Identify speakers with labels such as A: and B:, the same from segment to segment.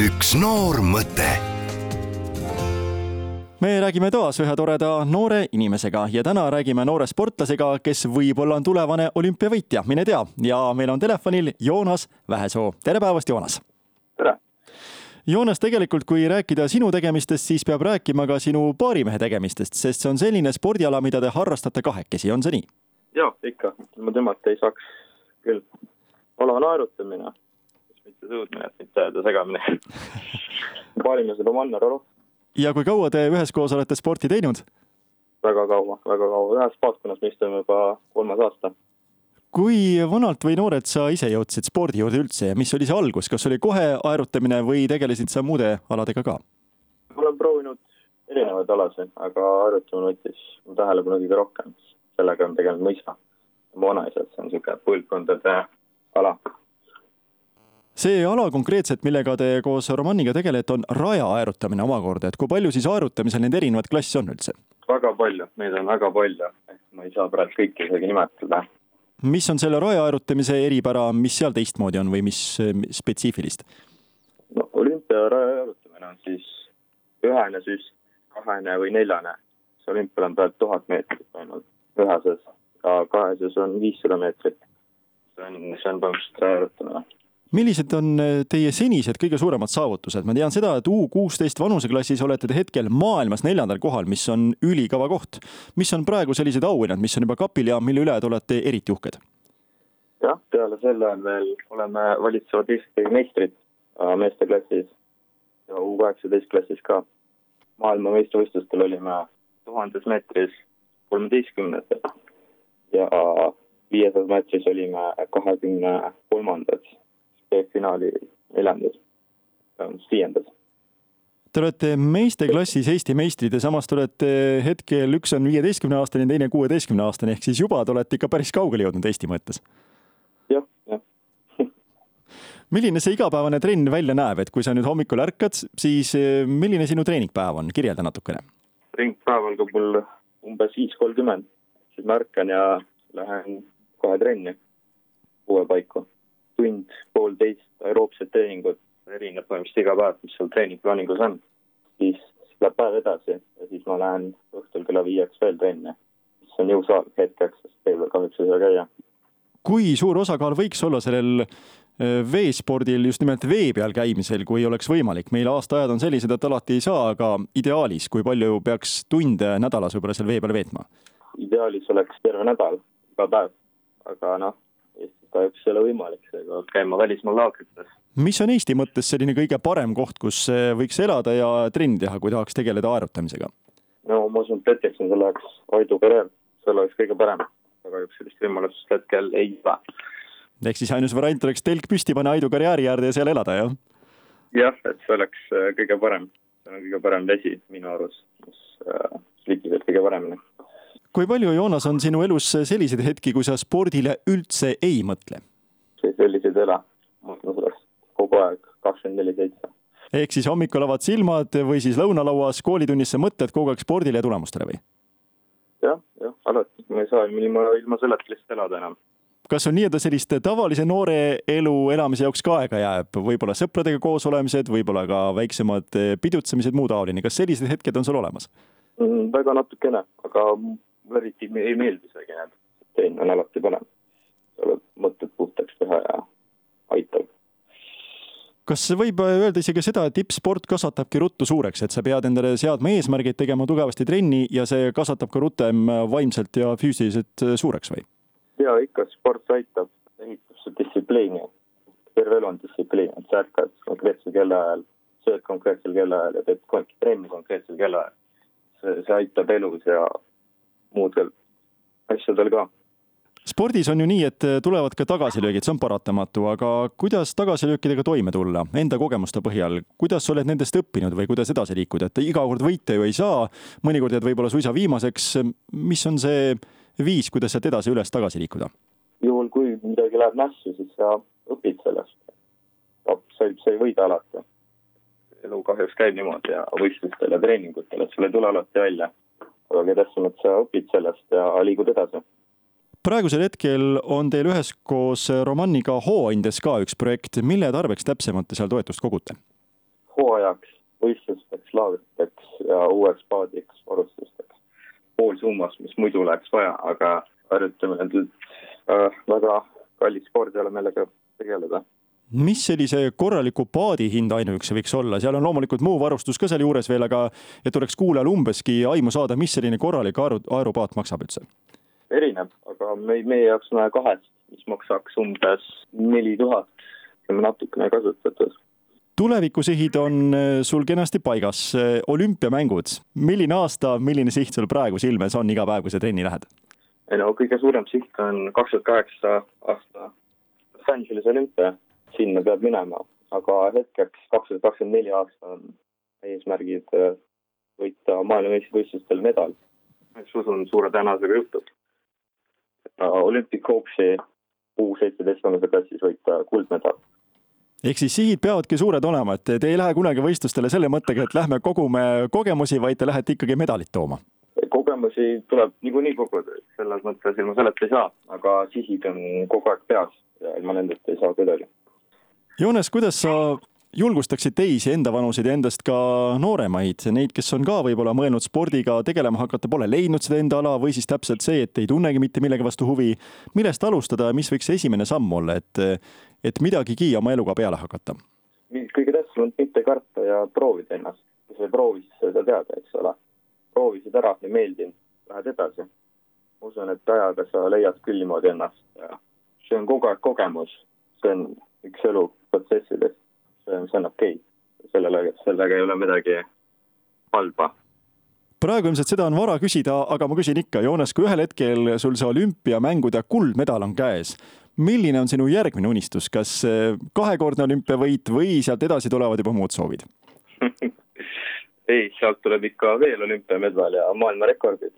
A: üks noor mõte
B: me räägime taas ühe toreda noore inimesega ja täna räägime noore sportlasega, kes võib-olla on tulevane olümpiavõitja, mine tea. ja meil on telefonil Joonas Vähesoo. tere päevast, Joonas!
C: tere!
B: Joonas, tegelikult kui rääkida sinu tegemistest, siis peab rääkima ka sinu baarimehe tegemistest, sest see on selline spordiala, mida te harrastate kahekesi, on see nii?
C: jaa, ikka. ilma temata ei saaks küll. ala naerutamine, mitte sõudmine, et mitte öelda segamini baarimees on Roman Narorov
B: ja kui kaua te üheskoos olete sporti teinud?
C: väga kaua, väga kaua, ühes paatkonnas me istume juba kolmas aasta.
B: kui vanalt või noorelt sa ise jõudsid spordi juurde üldse ja mis oli see algus, kas oli kohe aerutamine või tegelesid sa muude aladega ka?
C: ma olen proovinud erinevaid alasid, aga aerutamine võttis mu tähelepanu kõige rohkem. sellega on tegelenud mu isa, mu vanaisa, et see on niisugune põlvkondade ala
B: see ala konkreetselt, millega te koos Romaniga tegelete, on raja aerutamine omakorda, et kui palju siis aerutamisel neid erinevaid klasse on üldse?
C: väga palju, neid on väga palju, ma ei saa praegu kõiki isegi nimetada.
B: mis on selle raja aerutamise eripära, mis seal teistmoodi on või mis spetsiifilist?
C: no olümpiaraja aerutamine on siis ühene süst, kahene või neljane. see olümpial on praegu tuhat meetrit ainult üheses ja kaheses on viissada meetrit. see on, see on põhimõtteliselt raja aerutamine
B: millised on äh, teie senised kõige suuremad saavutused? ma tean seda, et U kuusteist vanuseklassis olete te hetkel maailmas neljandal kohal, mis on ülikõva koht. mis on praegu sellised auhinnad, mis on juba kapil ja mille üle te olete eriti uhked?
C: jah, peale selle on veel, oleme valitsevad Eesti meistrid äh, meesteklassis ja U kaheksateist klassis ka. maailmameistrivõistlustel olime tuhandes meetris kolmeteistkümnendad ja viiesajas meetris olime kahekümne kolmandad finaali neljandas, viiendas.
B: Te olete meesteklassis Eesti meistrid ja samas te olete hetkel, üks on viieteistkümne aastane, teine kuueteistkümne aastane, ehk siis juba te olete ikka päris kaugele jõudnud Eesti mõttes.
C: jah, jah
B: milline see igapäevane trenn välja näeb, et kui sa nüüd hommikul ärkad, siis eh, milline sinu treeningpäev on, kirjelda natukene.
C: treeningpäev algab mul umbes viis kolmkümmend, siis ma ärkan ja lähen kohe trenni kuue paiku tund, poolteist aeroobset treeningut, erineb põhimõtteliselt iga päev, mis seal treeningplaaningus on. siis läheb päev edasi ja siis ma lähen õhtul kella viieks veel trenni, mis on jõusaal hetkeks, sest teil kahjuks ei saa käia.
B: kui suur osakaal võiks olla sellel äh, veespordil just nimelt vee peal käimisel, kui oleks võimalik, meil aastaajad on sellised, et alati ei saa, aga ideaalis, kui palju peaks tunde nädalas võib-olla seal vee peal veetma?
C: ideaalis oleks terve nädal, iga päev, aga noh, kahjuks ei ole võimalik, seega käima välismaa laagrites.
B: mis on Eesti mõttes selline kõige parem koht, kus võiks elada ja trenni teha, kui tahaks tegeleda aerutamisega?
C: no ma usun, et hetkeks on selle jaoks Aidu karjäär, see oleks kõige parem, aga kahjuks sellist võimalust hetkel ei ole.
B: ehk siis ainus variant oleks telk püsti panna Aidu karjääri äärde ja seal elada, jah?
C: jah, et see oleks äh, kõige parem, see on kõige parem vesi minu arust, mis äh, liigib kõige paremini
B: kui palju, Joonas, on sinu elus selliseid hetki, kui sa spordile üldse ei mõtle?
C: selliseid ei ole, mõtlen sellest kogu aeg, kakskümmend neli seitse.
B: ehk siis hommikul avad silmad või siis lõunalauas koolitunnis sa mõtled kogu aeg spordile ja tulemustele või?
C: jah, jah, alati, ma ei saa ilma, ilma selleta lihtsalt elada enam
B: kas on nii-öelda sellist tavalise noore elu elamise jaoks ka aega jääb, võib-olla sõpradega koos olemised, võib-olla ka väiksemad pidutsemised, muu taoline, kas sellised hetked on sul olemas
C: mm,? väga natukene, aga eriti ei meeldi isegi need, tein on alati põnev. tuleb mõtted puhtaks teha ja aitab.
B: kas võib öelda isegi seda, et tippsport kasvatabki ruttu suureks, et sa pead endale seadma eesmärgid, tegema tugevasti trenni ja see kasvatab ka rutem vaimselt ja füüsiliselt suureks või?
C: ja ikka, sport aitab, ehitab su distsipliini. terve elu on distsipliin, et sa ärkad konkreetsel kellaajal, sööd konkreetsel kellaajal ja teed trenni konkreetsel kellaajal. see, see aitab elus ja muudel asjadel ka
B: spordis on ju nii, et tulevad ka tagasilöögid, see on paratamatu, aga kuidas tagasilöökidega toime tulla enda kogemuste põhjal, kuidas sa oled nendest õppinud või kuidas edasi liikuda, et iga kord võita ju ei saa, mõnikord jääd võib-olla suisa viimaseks. mis on see viis, kuidas sealt edasi üles tagasi liikuda?
C: juhul, kui midagi läheb nässu, siis sa õpid sellest. sa ei, sa ei võida alati. elu kahjuks käib niimoodi ja võistlustel ja treeningutel, et sul ei tule alati välja aga tähtsam, et sa õpid sellest ja liigud edasi
B: praegusel hetkel on teil üheskoos Romaniga Hooandjas ka üks projekt, mille tarbeks täpsemalt te seal toetust kogute?
C: hooajaks, võistlusteks, laagriteks ja uueks paadiks varustusteks. pool summas, mis muidu läheks vaja, aga harjutamine on äh, väga kallis sport ei ole meelega tegeleda
B: mis sellise korraliku paadi hind ainuüksi võiks olla, seal on loomulikult muu varustus ka sealjuures veel, aga et oleks kuulajal umbeski aimu saada, mis selline korralik aeru, aerupaat maksab üldse?
C: erineb, aga me, meie jaoks on kahest, mis maksaks umbes neli tuhat, natukene kasutatud
B: tulevikusihid on äh, sul kenasti paigas, olümpiamängud, milline aasta, milline siht sul praegu silme ees on iga päev, kui sa trenni lähed?
C: ei no kõige suurem siht on kaks tuhat kaheksa aasta Los Angelesi olümpia, sinna peab minema, aga hetkeks kaks tuhat kakskümmend neli aasta on eesmärgid äh, võita maailmameistrivõistlustel medal, mis usun suure tõenäosusega juhtub. Olympic Hopesi U seitseteist vanuse klassis võita kuldmedal
B: ehk siis sihid peavadki suured olema, et te ei lähe kunagi võistlustele selle mõttega, et lähme kogume kogemusi, vaid te lähete ikkagi medalit tooma?
C: kogemusi tuleb niikuinii koguda, selles mõttes ilma selleta ei saa, aga sihid on kogu aeg peas ja ilma nendeta ei saa kuidagi.
B: Joones, kuidas sa julgustaksid teisi endavanuseid ja endast ka nooremaid, neid, kes on ka võib-olla mõelnud spordiga tegelema hakata, pole leidnud seda enda ala või siis täpselt see, et ei tunnegi mitte millegi vastu huvi. millest alustada ja mis võiks esimene samm olla, et, et midagigi oma eluga peale hakata?
C: kõige tähtsam on mitte karta ja proovida ennast. kui sa ei proovi, siis sa ei saa teada, eks ole. proovisid ära, ei meeldinud, lähed edasi. usun, et ajaga sa leiad küll niimoodi ennast ja see on kogu aeg kogemus. see on üks elu protsessidest see on okei okay.. sellele, sellega ei ole midagi halba.
B: praegu ilmselt seda on vara küsida, aga ma küsin ikka, Joonas, kui ühel hetkel sul see olümpiamängude kuldmedal on käes, milline on sinu järgmine unistus, kas kahekordne olümpiavõit või sealt edasi tulevad juba muud soovid?
C: Ei, sealt tuleb ikka veel olümpiamedal ja maailmarekordid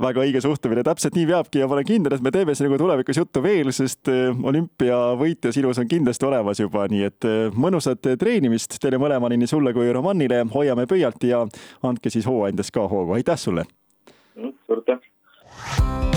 B: väga õige suhtumine, täpselt nii peabki ja ma olen kindel, et me teeme sinuga nagu tulevikus juttu veel, sest äh, olümpiavõitja sinus on kindlasti olemas juba, nii et äh, mõnusat äh, treenimist teile mõlemale, nii sulle kui Romanile, hoiame pöialt ja andke siis hooandjast ka hoogu, aitäh sulle! suur aitäh!